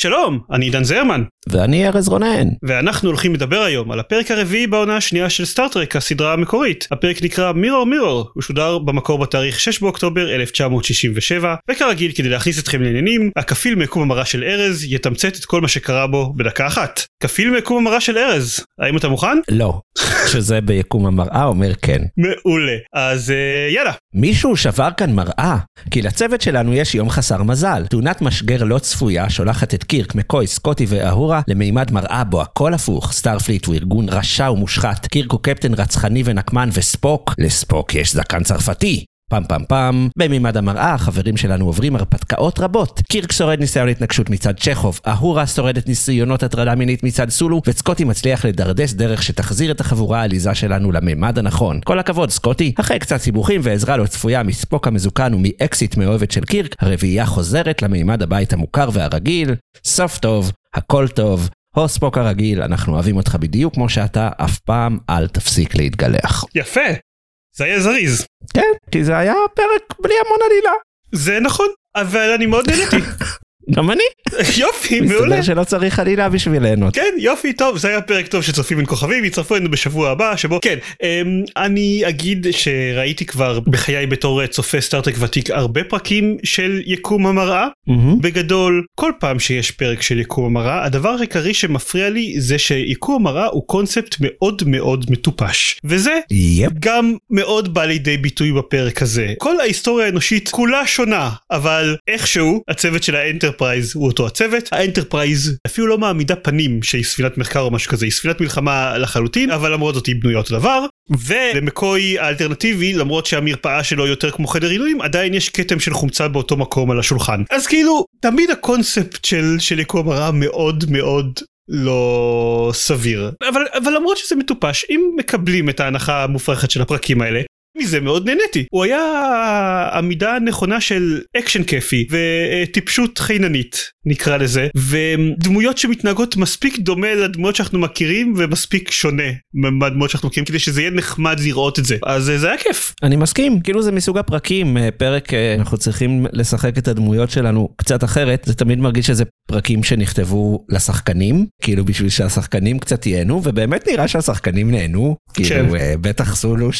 שלום, אני עידן זרמן. ואני ארז רונן. ואנחנו הולכים לדבר היום על הפרק הרביעי בעונה השנייה של סטארטרק, הסדרה המקורית. הפרק נקרא מירור מירור, הוא שודר במקור בתאריך 6 באוקטובר 1967, וכרגיל כדי להכניס אתכם לעניינים, הכפיל מיקום המראה של ארז יתמצת את כל מה שקרה בו בדקה אחת. כפיל מיקום המראה של ארז, האם אתה מוכן? לא. שזה ביקום המראה אומר כן. מעולה. אז uh, יאללה. מישהו שבר כאן מראה, כי לצוות שלנו יש יום חסר מזל. תאונת משגר לא צפויה שולחת את קירק, מקוי, סקוטי ואהורה למימד מראה בו הכל הפוך. סטארפליט הוא ארגון רשע ומושחת. קירק הוא קפטן רצחני ונקמן וספוק, לספוק יש זקן צרפתי. פאם פאם פאם, במימד המראה החברים שלנו עוברים הרפתקאות רבות. קירק שורד ניסיון התנקשות מצד צ'כוב, אהורה שורדת ניסיונות הטרדה מינית מצד סולו, וסקוטי מצליח לדרדס דרך שתחזיר את החבורה העליזה שלנו למימד הנכון. כל הכבוד סקוטי, אחרי קצת סיבוכים ועזרה לא צפויה מספוק המזוקן ומאקסית מאוהבת של קירק, הרביעייה חוזרת למימד הבית המוכר והרגיל. סוף טוב, הכל טוב. הו ספוק הרגיל, אנחנו אוהבים אותך בדיוק כמו שאתה, אף פעם אל תפסיק להתגלח. יפה, זה היה זריז. כן, כי זה היה פרק בלי המון עלילה. זה נכון, אבל אני מאוד נהניתי. גם אני. יופי, מעולה. מסתבר שלא צריך עלילה בשביל ליהנות. כן, יופי, טוב, זה היה פרק טוב שצופים בין כוכבים, יצטרפו אלינו בשבוע הבא, שבו, כן, אמ, אני אגיד שראיתי כבר בחיי בתור צופה סטארטק ותיק הרבה פרקים של יקום המראה. מהמם. בגדול, כל פעם שיש פרק של יקום המראה, הדבר העיקרי שמפריע לי זה שיקום המראה הוא קונספט מאוד מאוד מטופש. וזה יפ. גם מאוד בא לידי ביטוי בפרק הזה. כל ההיסטוריה האנושות כולה שונה, אבל איכשהו הצוות של האנטרפרייז הוא אותו הצוות. האנטרפרייז אפילו לא מעמידה פנים שהיא ספינת מחקר או משהו כזה, היא ספינת מלחמה לחלוטין, אבל למרות זאת היא בנויה אותו דבר. ולמקוי האלטרנטיבי, למרות שהמרפאה שלו יותר כמו חדר עינויים, עדיין יש כתם של חומצה באותו מקום על השולחן. אז כאילו, תמיד הקונספט של, של יקום הרע מאוד מאוד לא סביר. אבל, אבל למרות שזה מטופש, אם מקבלים את ההנחה המופרכת של הפרקים האלה, מזה מאוד נהניתי. הוא היה המידה נכונה של אקשן כיפי וטיפשות חיננית נקרא לזה ודמויות שמתנהגות מספיק דומה לדמויות שאנחנו מכירים ומספיק שונה מהדמויות שאנחנו מכירים כדי שזה יהיה נחמד לראות את זה. אז אה, זה היה כיף. אני מסכים, כאילו זה מסוג הפרקים, אה, פרק אה, אנחנו צריכים לשחק את הדמויות שלנו קצת אחרת, זה תמיד מרגיש שזה פרקים שנכתבו לשחקנים, כאילו בשביל שהשחקנים קצת ייהנו, ובאמת נראה שהשחקנים נהנו, כאילו אה, בטח סולו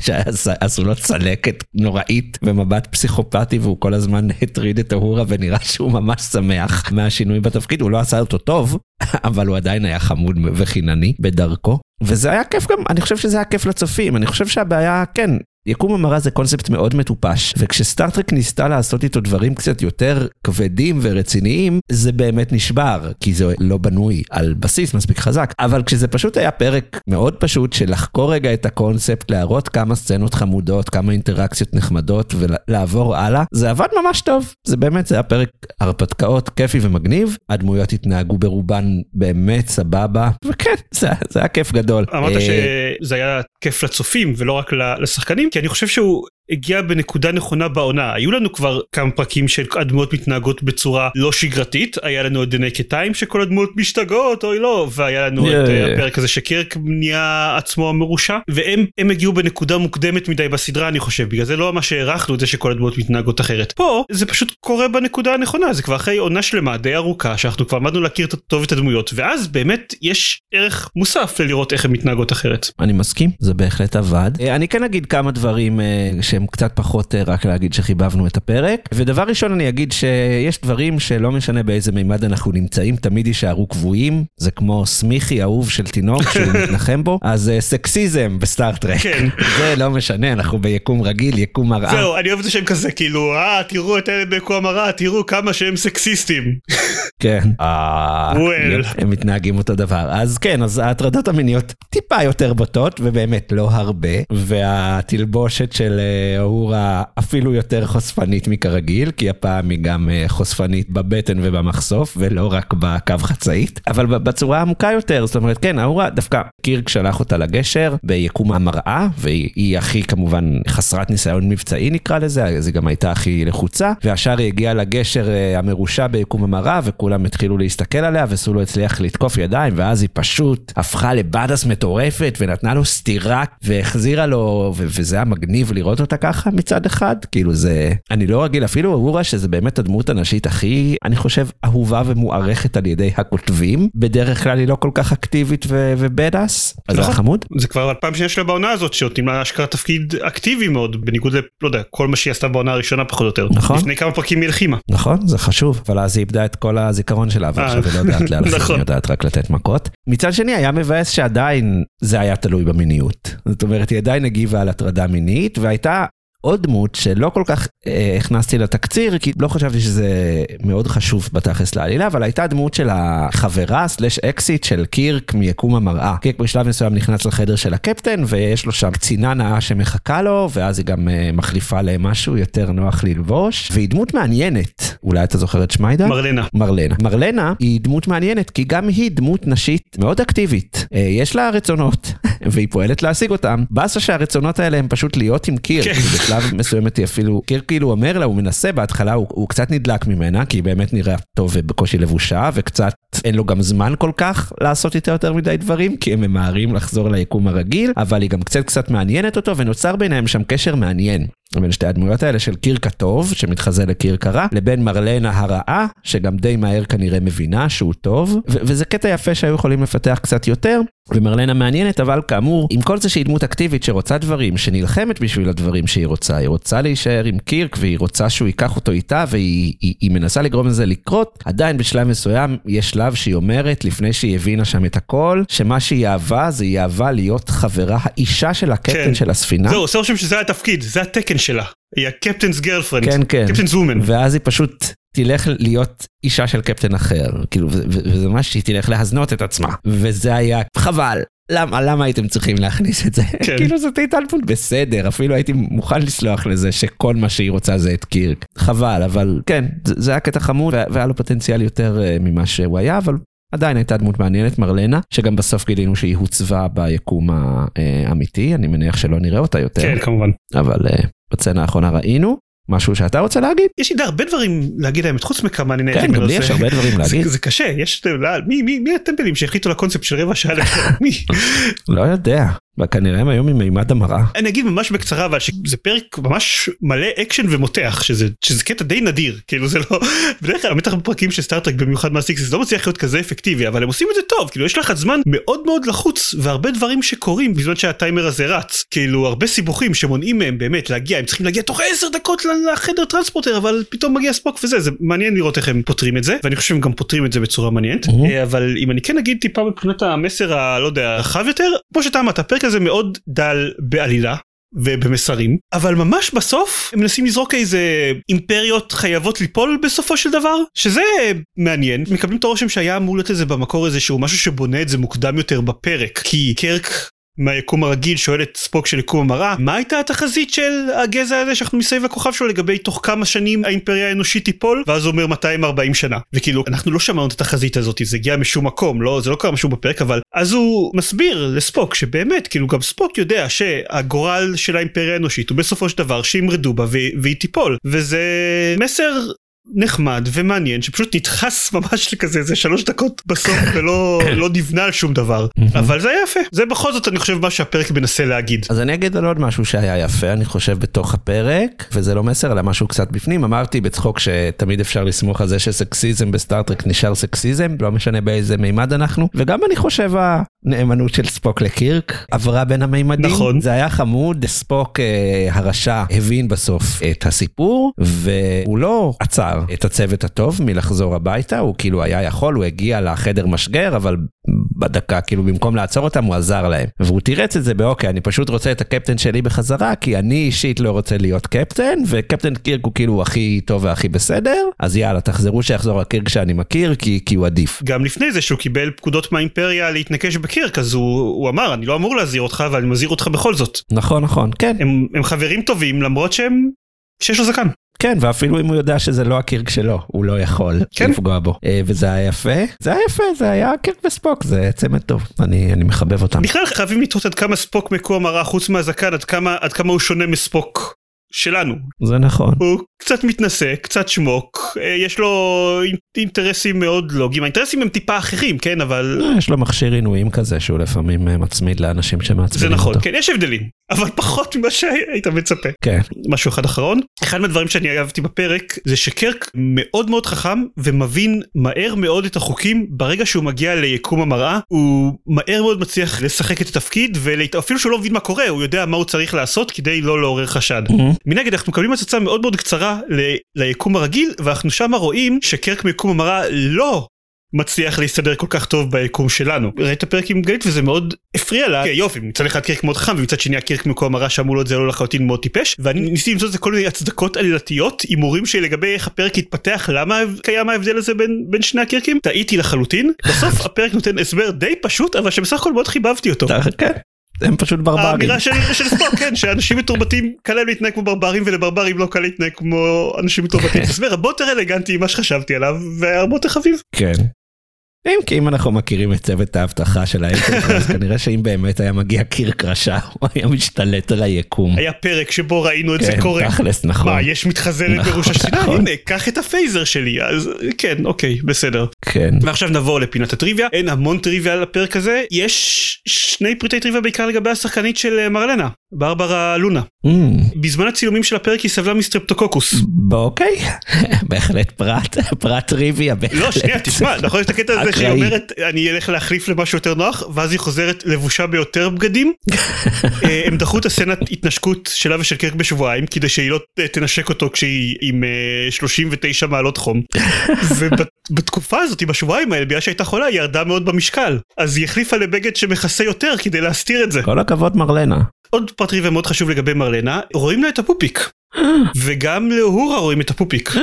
שעשו לו צלקת נוראית ומבט פסיכופתי והוא כל הזמן הטריד את אהורה ונראה שהוא ממש שמח מהשינוי בתפקיד, הוא לא עשה אותו טוב, אבל הוא עדיין היה חמוד וחינני בדרכו. וזה היה כיף גם, אני חושב שזה היה כיף לצופים, אני חושב שהבעיה, כן, יקום המראה זה קונספט מאוד מטופש, וכשסטארטרק ניסתה לעשות איתו דברים קצת יותר כבדים ורציניים, זה באמת נשבר, כי זה לא בנוי על בסיס מספיק חזק. אבל כשזה פשוט היה פרק מאוד פשוט של לחקור רגע את הקונספט, להראות כמה סצנות חמודות, כמה אינטראקציות נחמדות ולעבור הלאה, זה עבד ממש טוב. זה באמת, זה היה פרק הרפתקאות כיפי ומגניב, הדמויות התנהגו ברובן באמת סבבה, וכן, זה, זה היה כיף גדול. אמרת אה, שזה היה כיף לצופים ולא רק לשחקנים כי אני חושב שהוא הגיע בנקודה נכונה בעונה היו לנו כבר כמה פרקים של הדמויות מתנהגות בצורה לא שגרתית היה לנו את The Naked Time שכל הדמויות משתגעות אוי לא והיה לנו את Yeah. אה, הפרק הזה שקירק נהיה עצמו המרושע והם הם הגיעו בנקודה מוקדמת מדי בסדרה אני חושב בגלל זה לא ממש הערכנו את זה שכל הדמויות מתנהגות אחרת פה זה פשוט קורה בנקודה הנכונה זה כבר אחרי עונה שלמה די ארוכה שאנחנו כבר למדנו להכיר טוב את הדמויות ואז באמת יש ערך מוסף ללראות איך הן מתנהגות אחרת. אני מסכים, זה בהחלט עבד. אה, אני כן אגיד כמה דברים אה, שהם קצת פחות אה, רק להגיד שחיבבנו את הפרק. ודבר ראשון אני אגיד שיש דברים שלא משנה באיזה מימד אנחנו נמצאים, תמיד יישארו קבועים. זה כמו סמיכי אהוב של תינוק שהוא מתנחם בו. אז אה, סקסיזם בסטארטרק. כן. זה לא משנה, אנחנו ביקום רגיל, יקום מראה. זהו אני אוהב את זה שהם כזה כאילו אה תראו את אלה בקום הרע תראו כמה שהם סקסיסטים. כן. אה, Well. הם מתנהגים אותו דבר. אז כן, אז ההטרדות המיניות טיפה יותר בוטות, ובאמת לא הרבה, והתלבושת של אהורה אפילו יותר חושפנית מכרגיל, כי הפעם היא גם אה, חושפנית בבטן ובמחשוף, ולא רק בקו חצאית, אבל בצורה עמוקה יותר, זאת אומרת, כן, אהורה דווקא קירק שלח אותה לגשר ביקום המראה, והיא הכי כמובן חסרת ניסיון מבצעי נקרא לזה, אז היא גם הייתה הכי לחוצה, והשאר היא הגיעה לגשר אה, המרושע ביקום המראה, וכולם התחילו להסתכל עליה, וסולו הצליח לתקוף ידיים, ואז היא פשוט הפכה לבאדס מטורפת, ונתנה לו סטירה, והחזירה לו, וזה היה מגניב לראות אותה ככה מצד אחד, כאילו זה, אני לא רגיל, אפילו אהורה שזה באמת הדמות הנשית הכי, אני חושב, אהובה ומוערכת על ידי הכותבים, בדרך כלל היא לא כל כך אקטיבית ובאדס, אז זה נכון. חמוד. זה כבר הפעם שנייה שלה בעונה הזאת, שנותנים לה אשכרה תפקיד אקטיבי מאוד, בניגוד ל... לא יודע, כל מה שהיא עשתה בעונה הראשונה פחות או יותר. נכון. לפני כמה פרקים היא הלחימה. נכון, זה חשוב, אבל אז היא איבדה את כל הזיכרון שלה, אה, ועכשיו היא לא יודעת להלחים, נכון. היא יודעת רק לתת מכות. מצד שני, היה מבאס שעדיין זה היה תלוי במיניות. זאת אומרת, היא עדיין הגיבה על הטרדה מינית, והייתה עוד דמות שלא כל כך אה, הכנסתי לתקציר, כי לא חשבתי שזה מאוד חשוב בתכלס לעלילה, אבל הייתה דמות של החברה סלש אקסיט של קירק מיקום המראה. קירק בשלב מסוים נכנס לחדר של הקפטן, ויש לו שם קצינה נאה שמחכה לו, ואז היא גם אה, מחליפה להם משהו יותר נוח ללבוש, והיא דמות מעניינת. אולי אתה זוכר את שמיידה? מרלנה. מרלנה. מרלנה היא דמות מעניינת כי גם היא דמות נשית מאוד אקטיבית. אה, יש לה רצונות והיא פועלת להשיג אותם. באסה שהרצונות האלה הם פשוט להיות עם קיר. בשלב מסוים היא אפילו, קיר כאילו אומר לה, הוא מנסה בהתחלה, הוא, הוא קצת נדלק ממנה כי היא באמת נראה טוב ובקושי לבושה וקצת אין לו גם זמן כל כך לעשות איתה יותר מדי דברים כי הם ממהרים לחזור ליקום הרגיל אבל היא גם קצת קצת מעניינת אותו ונוצר ביניהם שם קשר מעניין. בין שתי הדמויות האלה של קירק הטוב שמתחזה לקירק הרע לבין מרלנה הרעה שגם די מהר כנראה מבינה שהוא טוב ו- וזה קטע יפה שהיו יכולים לפתח קצת יותר ומרלנה מעניינת אבל כאמור עם כל זה שהיא דמות אקטיבית שרוצה דברים שנלחמת בשביל הדברים שהיא רוצה היא רוצה להישאר עם קירק והיא רוצה שהוא ייקח אותו איתה והיא היא, היא מנסה לגרום לזה לקרות עדיין בשלב מסוים יש שלב שהיא אומרת לפני שהיא הבינה שם את הכל שמה שהיא אהבה זה היא אהבה להיות חברה האישה של הקפטן כן. של הספינה. זהו, עושה רושם שזה התפקיד, זה התקן שלה. היא ה captain's girlfriend. כן, כן. קפטנס וומן. ואז היא פשוט תלך להיות אישה של קפטן אחר, כאילו, וזה ממש שהיא תלך להזנות את עצמה, וזה היה חבל. למה, למה הייתם צריכים להכניס את זה? כן. כאילו זאת התעלפות בסדר, אפילו הייתי מוכן לסלוח לזה שכל מה שהיא רוצה זה את קירק. חבל, אבל כן, זה, זה היה קטע חמוד, וה- והיה לו פוטנציאל יותר אה, ממה שהוא היה, אבל עדיין הייתה דמות מעניינת, מרלנה, שגם בסוף גילינו שהיא הוצבה ביקום האמיתי, אני מניח שלא נראה אותה יותר, כן, כמובן. אבל אה, בסצנה האחרונה ראינו. משהו שאתה רוצה להגיד? יש לי הרבה דברים להגיד האמת, חוץ מכמה אני נהניתי כן, גם לי יש הרבה דברים להגיד. זה- קשה, יש, לא, מי- מי מי הטמבלים שהחליטו לקונספט של רבע שעה? מי? לא יודע, כנראה הם היו ממימד המראה. אני אגיד ממש בקצרה אבל שזה פרק ממש מלא אקשן ומותח שזה שזה קטע די נדיר כאילו זה לא בדרך כלל בטח בפרקים של סטארטרק במיוחד מהסיקסס לא מצליח להיות כזה אפקטיבי אבל הם עושים את זה טוב כאילו יש לך זמן מאוד מאוד לחוץ והרבה דברים שקורים בזמן שהטיימר הזה רץ כאילו הרבה סיבוכים שמונעים מהם באמת להגיע הם צריכים להגיע תוך 10 דקות לחדר טרנספורטר אבל פתאום מגיע ספוק וזה זה מעניין לראות איך הם פותרים את זה ואני חושב שהם גם פותרים את זה בצורה מעניינת Mhm. אה, אבל אם אני כן אגיד טיפה מבחינת המסר הלא יודע רחב יותר כמו שאתה אמרת הפרק הזה מאוד דל בעלילה. ובמסרים אבל ממש בסוף הם מנסים לזרוק איזה אימפריות חייבות ליפול בסופו של דבר שזה מעניין מקבלים את הרושם שהיה אמור להיות איזה במקור איזה שהוא משהו שבונה את זה מוקדם יותר בפרק כי קרק מהיקום הרגיל שואל את ספוק של יקום המראה מה הייתה התחזית של הגזע הזה שאנחנו מסביב לכוכב שלו לגבי תוך כמה שנים האימפריה האנושית תיפול? ואז הוא אומר 240 שנה. וכאילו אנחנו לא שמענו את התחזית הזאת זה הגיע משום מקום. לא זה לא קרה משהו בפרק אבל אז הוא מסביר לספוק שבאמת כאילו גם ספוק יודע שהגורל של האימפריה האנושית הוא בסופו של דבר שימרדו בה והיא תיפול. וזה מסר נחמד ומעניין שפשוט נדחס ממש לכזה איזה שלוש דקות בסוף ולא לא נבנה על שום דבר אבל זה היה יפה זה בכל זאת אני חושב מה שהפרק מנסה להגיד. אז אני אגיד על עוד משהו שהיה יפה, אני חושב, בתוך הפרק, וזה לא מסר, אלא משהו קצת בפנים. אמרתי בצחוק שתמיד אפשר לסמוך על זה שסקסיזם בסטארטרק נשאר סקסיזם, לא משנה באיזה מימד אנחנו, וגם אני חושב הנאמנות של ספוק לקירק עברה בין המימדים. נכון. זה היה חמוד, ספוק אה, הרשע הבין בסוף את הסיפור, והוא לא עצר את הצוות הטוב מלחזור הביתה, הוא כאילו היה יכול, הוא הגיע לחדר משגר, אבל בדקה, כאילו במקום לעצור אותם הוא עזר להם. והוא תירץ את זה באוקיי, אני פשוט רוצה את הקפטן שלי בחזרה, כי אני אישית לא רוצה להיות קפטן, וקפטן קירק הוא כאילו הכי טוב והכי בסדר, אז יאללה, תחזרו שיחזור הקירק שאני מכיר, כי, כי הוא עדיף. גם לפני זה שהוא קיבל פקודות מהאימפריה להתנקש בקירק, אז הוא, הוא אמר, אני לא אמור להזהיר אותך, אבל אני מזהיר אותך בכל זאת. נכון, נכון, כן. הם, הם חברים טובים למרות שהם, שיש לו זקן. כן, ואפילו אם הוא יודע שזה לא הקירק שלו, הוא לא יכול כן. לפגוע בו. אה, וזה היה יפה, זה היה יפה, זה היה קירק וספוק, זה צמד טוב, אני, אני מחבב אותם. בכלל חייבים לתהות עד כמה ספוק מקום הרע חוץ מהזקן, עד כמה, עד כמה הוא שונה מספוק שלנו. זה נכון. הוא קצת מתנשא, קצת שמוק, אה, יש לו אינטרסים מאוד לוגיים, האינטרסים הם טיפה אחרים, כן, אבל... אה, יש לו מכשיר עינויים כזה שהוא לפעמים אה, מצמיד לאנשים זה שמעצבנים נכון, אותו. כן, יש הבדלים, אבל פחות ממה שהיית מצפה. כן. משהו אחד אחרון, אחד מהדברים שאני אהבתי בפרק זה שקרק מאוד מאוד חכם ומבין מהר מאוד את החוקים ברגע שהוא מגיע ליקום המראה הוא מהר מאוד מצליח לשחק את התפקיד ואפילו שהוא לא מבין מה קורה הוא יודע מה הוא צריך לעשות כדי לא לעורר חשד. מנגד אנחנו מקבלים הצצה מאוד מאוד קצרה ל- ליקום הרגיל ואנחנו שמה רואים שקרק מיקום המראה לא מצליח להסתדר כל כך טוב ביקום שלנו. ראית את הפרק עם גלית וזה מאוד הפריע לה. יופי, מצד אחד קירק מאוד חכם ומצד שני הקירק מקום הרע שאמרו לו את זה לא לחלוטין מאוד טיפש ואני ניסיתי למצוא את זה כל מיני הצדקות עלילתיות הימורים שלי לגבי איך הפרק יתפתח למה קיים ההבדל הזה בין, בין שני הקירקים טעיתי לחלוטין בסוף הפרק נותן הסבר די פשוט אבל שבסך הכל מאוד חיבבתי אותו. כן. הם פשוט ברברים. האמירה של, של ספוק כן שאנשים מתורבתים קל להם להתנהג כמו ברברים ולברברים לא קל להתנהג כמו אנשים מתורבתים. זה הסבר הרבה יותר אלגנטי ממה שחשבתי עליו והרבה יותר חביב. כן. אם כי אם אנחנו מכירים את צוות האבטחה של האנטרפרייז, אז כנראה שאם באמת היה מגיע קירק רשע, הוא היה משתלט על היקום. היה פרק שבו ראינו את זה כן, קורה. תכלס, נכון. מה יש מתחזנת נכון, בראש השנייה נכון. הנה קח את ה phaser שלי אז כן אוקיי בסדר. כן. ועכשיו נעבור לפינת הטריוויה אין המון טריוויה על הפרק הזה יש שני פריטי טריוויה בעיקר לגבי השחקנית של אה, מרלנה ברברה לונה Mm, בזמן הצילומים של הפרק היא סבלה מסטרפטוקוקוס. אוקיי, בהחלט פרט, פרט טריוויה, בהחלט. לא שנייה תשמע נכון יש את הקטע הזה שהיא אקראי. אומרת אני אלך להחליף למשהו יותר נוח ואז היא חוזרת לבושה ביותר בגדים. אה, הם דחו את הסצנת התנשקות שלה ושל קרק בשבועיים כדי שהיא לא תנשק אותו כשהיא עם אה, 39 מעלות חום. ובתקופה הזאת בשבועיים האלה בגלל שהייתה חולה היא ירדה מאוד במשקל אז היא החליפה לבגד שמכסה יותר כדי להסתיר את זה. כל הכבוד מרלנה. עוד פרט ריבה מאוד חשוב לגבי מרלנה רואים לה את הפופיק. וגם לאהורה רואים את הפופיק.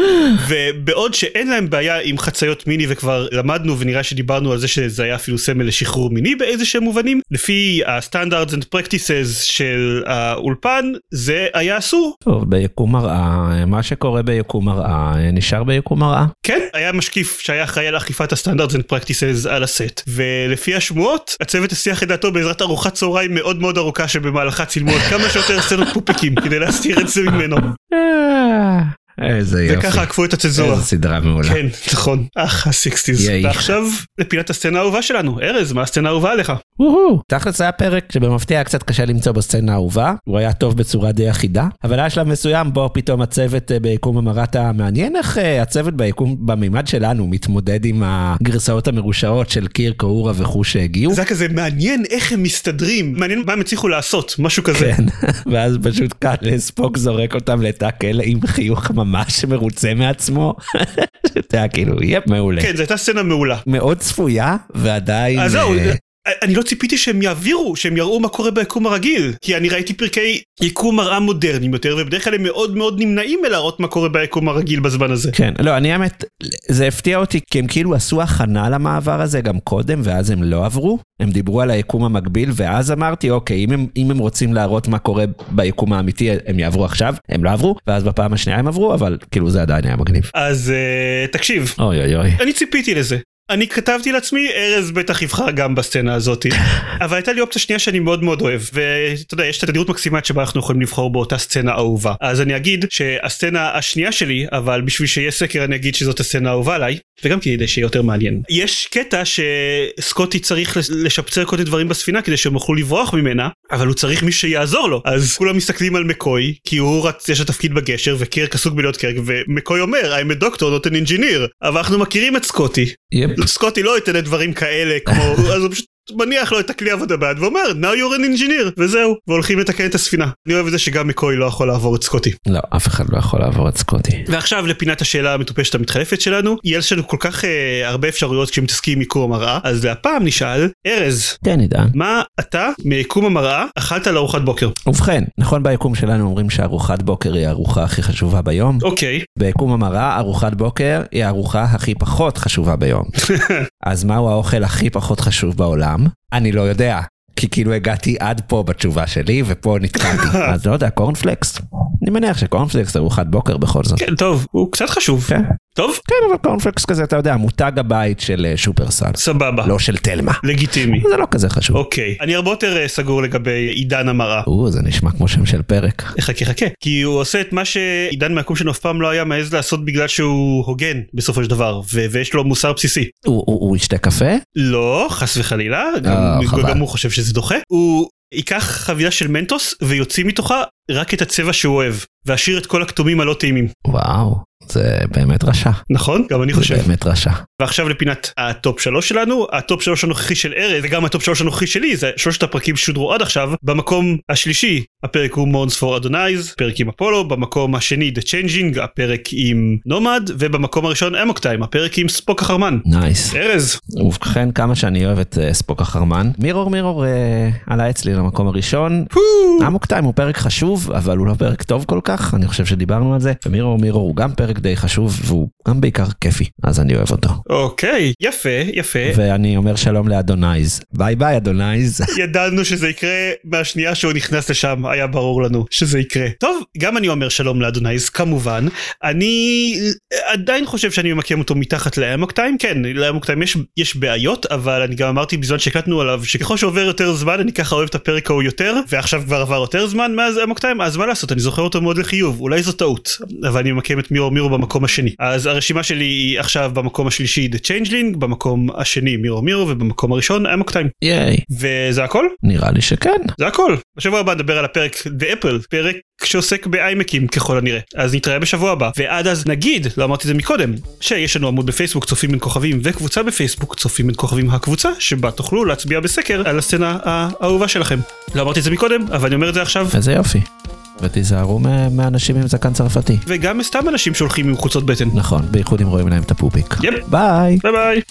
ובעוד שאין להם בעיה עם חציות מיני וכבר למדנו ונראה שדיברנו על זה שזה היה אפילו סמל לשחרור מיני באיזה שהם מובנים לפי ה-standards and practices של האולפן זה היה אסור. טוב, ביקום מראה, מה שקורה ביקום מראה, נשאר ביקום מראה. כן היה משקיף שהיה אחראי על אכיפת ה-standards and practices על הסט. ולפי השמועות הצוות הסיח את דעתו בעזרת ארוחת צהריים מאוד מאוד ארוכה שבמהלכה צילמו עוד כמה שיותר סצנות פופיקים כדי להסתיר את זה ממנו אה, איזה יופי. וככה עקפו את הצנזורה. איזה סדרה מעולה. כן נכון אח הסיקסטיז. ועכשיו לפינת הסצנה האהובה שלנו ארז מה הסצנה האהובה עליך וואו. תכלס היה פרק שבמפתיע היה קצת קשה למצוא בו סצנה אהובה, הוא היה טוב בצורה די אחידה, אבל היה שלב מסוים בו פתאום הצוות אה, ביקום המרתה מעניין איך אה, הצוות ביקום במימד שלנו מתמודד עם הגרסאות המרושעות של קיר, קאורה וכו' שהגיעו. זה היה כזה מעניין איך הם מסתדרים מעניין מה הם הצליחו לעשות משהו כזה כן, ואז פשוט כאן ספוק זורק אותם לתקל עם חיוך ממש מרוצה מעצמו. זה היה כאילו, יהיה מעולה. כן זו הייתה סצנה מעולה מאוד צפויה ועדיין... אז זהו אה, אני לא ציפיתי שהם יעבירו שהם יראו מה קורה ביקום הרגיל כי אני ראיתי פרקי יקום מראה מודרניים יותר ובדרך כלל הם מאוד מאוד נמנעים מלהראות מה קורה ביקום הרגיל בזמן הזה. כן, לא, אני האמת, זה הפתיע אותי, כי הם כאילו עשו הכנה למעבר הזה גם קודם, ואז הם לא עברו. הם דיברו על היקום המקביל, ואז אמרתי, אוקיי, אם הם, אם הם רוצים להראות מה קורה ביקום האמיתי, הם יעברו עכשיו, הם לא עברו, ואז בפעם השנייה הם עברו, אבל כאילו זה עדיין היה מגניב. אז uh, תקשיב אוי אוי אוי. אני ציפיתי לזה. אני כתבתי לעצמי ארז בטח יבחר גם בסצנה הזאתי אבל הייתה לי אופציה שנייה שאני מאוד מאוד אוהב ואתה יודע יש את התדירות מקסימלית שבה אנחנו יכולים לבחור באותה סצנה אהובה. אז אני אגיד שהסצנה השנייה שלי אבל בשביל שיהיה סקר אני אגיד שזאת הסצנה האהובה עליי וגם כדי שיהיה יותר מעניין. יש קטע שסקוטי צריך לש- לשפצר כל מיני דברים בספינה כדי שהם יוכלו לברוח ממנה אבל הוא צריך מישהו שיעזור לו. אז כולם מסתכלים על מקוי כי הוא רץ יש לו תפקיד בגשר וקירק עסוק בלהיות קירק ומקוי אומר I'm a doctor not an engineer. אבל אנחנו מכירים את סקוטי. יפ. סקוטי לא ייתן לדברים כאלה כמו אז הוא פשוט מניח לו את הכלי עבודה ביד ואומר now you're an engineer וזהו והולכים לתקן את הספינה. אני אוהב את זה שגם מקוי לא יכול לעבור את סקוטי. לא, אף אחד לא יכול לעבור את סקוטי. ועכשיו לפינת השאלה המטופשת המתחלפת שלנו יש לנו כל כך אה, הרבה אפשרויות כשמתעסקים עם מיקום המראה אז הפעם נשאל ארז כן, עידן. מה אתה מיקום המראה אכלת לארוחת בוקר ובכן, נכון ביקום שלנו אומרים שארוחת בוקר היא הארוחה הכי חשובה ביום. אוקיי ביקום המראה, ארוחת בוקר היא הארוחה הכי פחות חשובה ביום. אז מהו האוכל הכי פחות חשוב בעולם? אני לא יודע. כי כאילו הגעתי עד פה בתשובה שלי ופה נתקעתי. אז לא יודע, קורנפלקס? אני מניח שקורנפלקס זה ארוחת בוקר בכל זאת. כן טוב הוא קצת חשוב כן. טוב כן, אבל קורנפלקס כזה, אתה יודע, מותג הבית של אה, שופרסל. סבבה לא של תלמה. לגיטימי. זה לא כזה חשוב. אוקיי אני הרבה יותר אה, סגור לגבי עידן המראה. או, זה נשמע כמו שם של פרק. חכה חכה כי הוא עושה את מה שעידן מהקום שלנו אף פעם לא היה מעז לעשות בגלל שהוא הוגן בסופו של דבר ויש לו מוסר בסיסי. הוא- ישתה קפה? לא חס וחלילה גם, אה. גם הוא חושב שזה דוחה הוא ייקח חבילה של מנטוס ויוציא מתוכה רק את הצבע שהוא אוהב והשאיר את כל הכתומים הלא טעימים. וואו, זה באמת רשע. נכון גם אני זה חושב באמת רשע. ועכשיו לפינת ה טופ שלוש שלנו ה טופ שלוש הנוכחי של ארז וגם הטופ שלוש הנוכחי שלי זה שלושת הפרקים ששודרו עד עכשיו במקום השלישי הפרק הוא mourns for Adonais פרק עם אפולו במקום השני The Changing הפרק עם נומד ובמקום הראשון Amok Time הפרק עם ספוק החרמן. nice. ארז ובכן, כמה שאני אוהב את אה, ספוק החרמן. Mirror Mirror אה, עלה אצלי למקום הראשון. Amok Time הוא פרק חשוב, אבל הוא לא פרק טוב כל כך, אני חושב שדיברנו על זה. ו Mirror Mirror הוא גם פרק די חשוב, והוא גם בעיקר כיפי, אז אני אוהב אותו. אוקיי יפה יפה ואני אומר שלום לאדונייז. bye bye אדונייז. ידענו שזה יקרה מהשנייה שהוא נכנס לשם היה ברור לנו שזה יקרה טוב גם אני אומר שלום לאדונייז כמובן אני עדיין חושב שאני ממקם אותו מתחת לאמוק טיים כן לאמוק טיים יש, יש בעיות אבל אני גם אמרתי בזמן שהקלטנו עליו שככל שעובר יותר זמן אני ככה אוהב את הפרק ההוא יותר ועכשיו כבר עבר יותר זמן מאז אמוק טיים אז מה לעשות אני זוכר אותו מאוד לחיוב אולי זו טעות אבל אני ממקם את מירו מירו במקום השני אז הרשימה שלי היא עכשיו במקום השלישי The Changeling במקום השני מירו מירו ובמקום הראשון אמוק טיים ייי. וזה הכל נראה לי שכן. זה הכל. בשבוע הבא נדבר על הפרק The Apple, פרק שעוסק באיימקים ככל הנראה. אז נתראה בשבוע הבא. ועד אז נגיד, לא אמרתי את זה מקודם, שיש לנו עמוד בפייסבוק צופים בין כוכבים וקבוצה בפייסבוק צופים בין כוכבים הקבוצה, שבה תוכלו להצביע בסקר על הסצנה האהובה שלכם. לא אמרתי את זה מקודם, אבל אני אומר את זה עכשיו. איזה יופי. ותיזהרו מאנשים עם זקן צרפתי. וגם סתם אנשים שהולכים עם חולצות בטן. נכון, בייחוד אם רואים להם את הפופיק. Yep. Bye. Bye bye.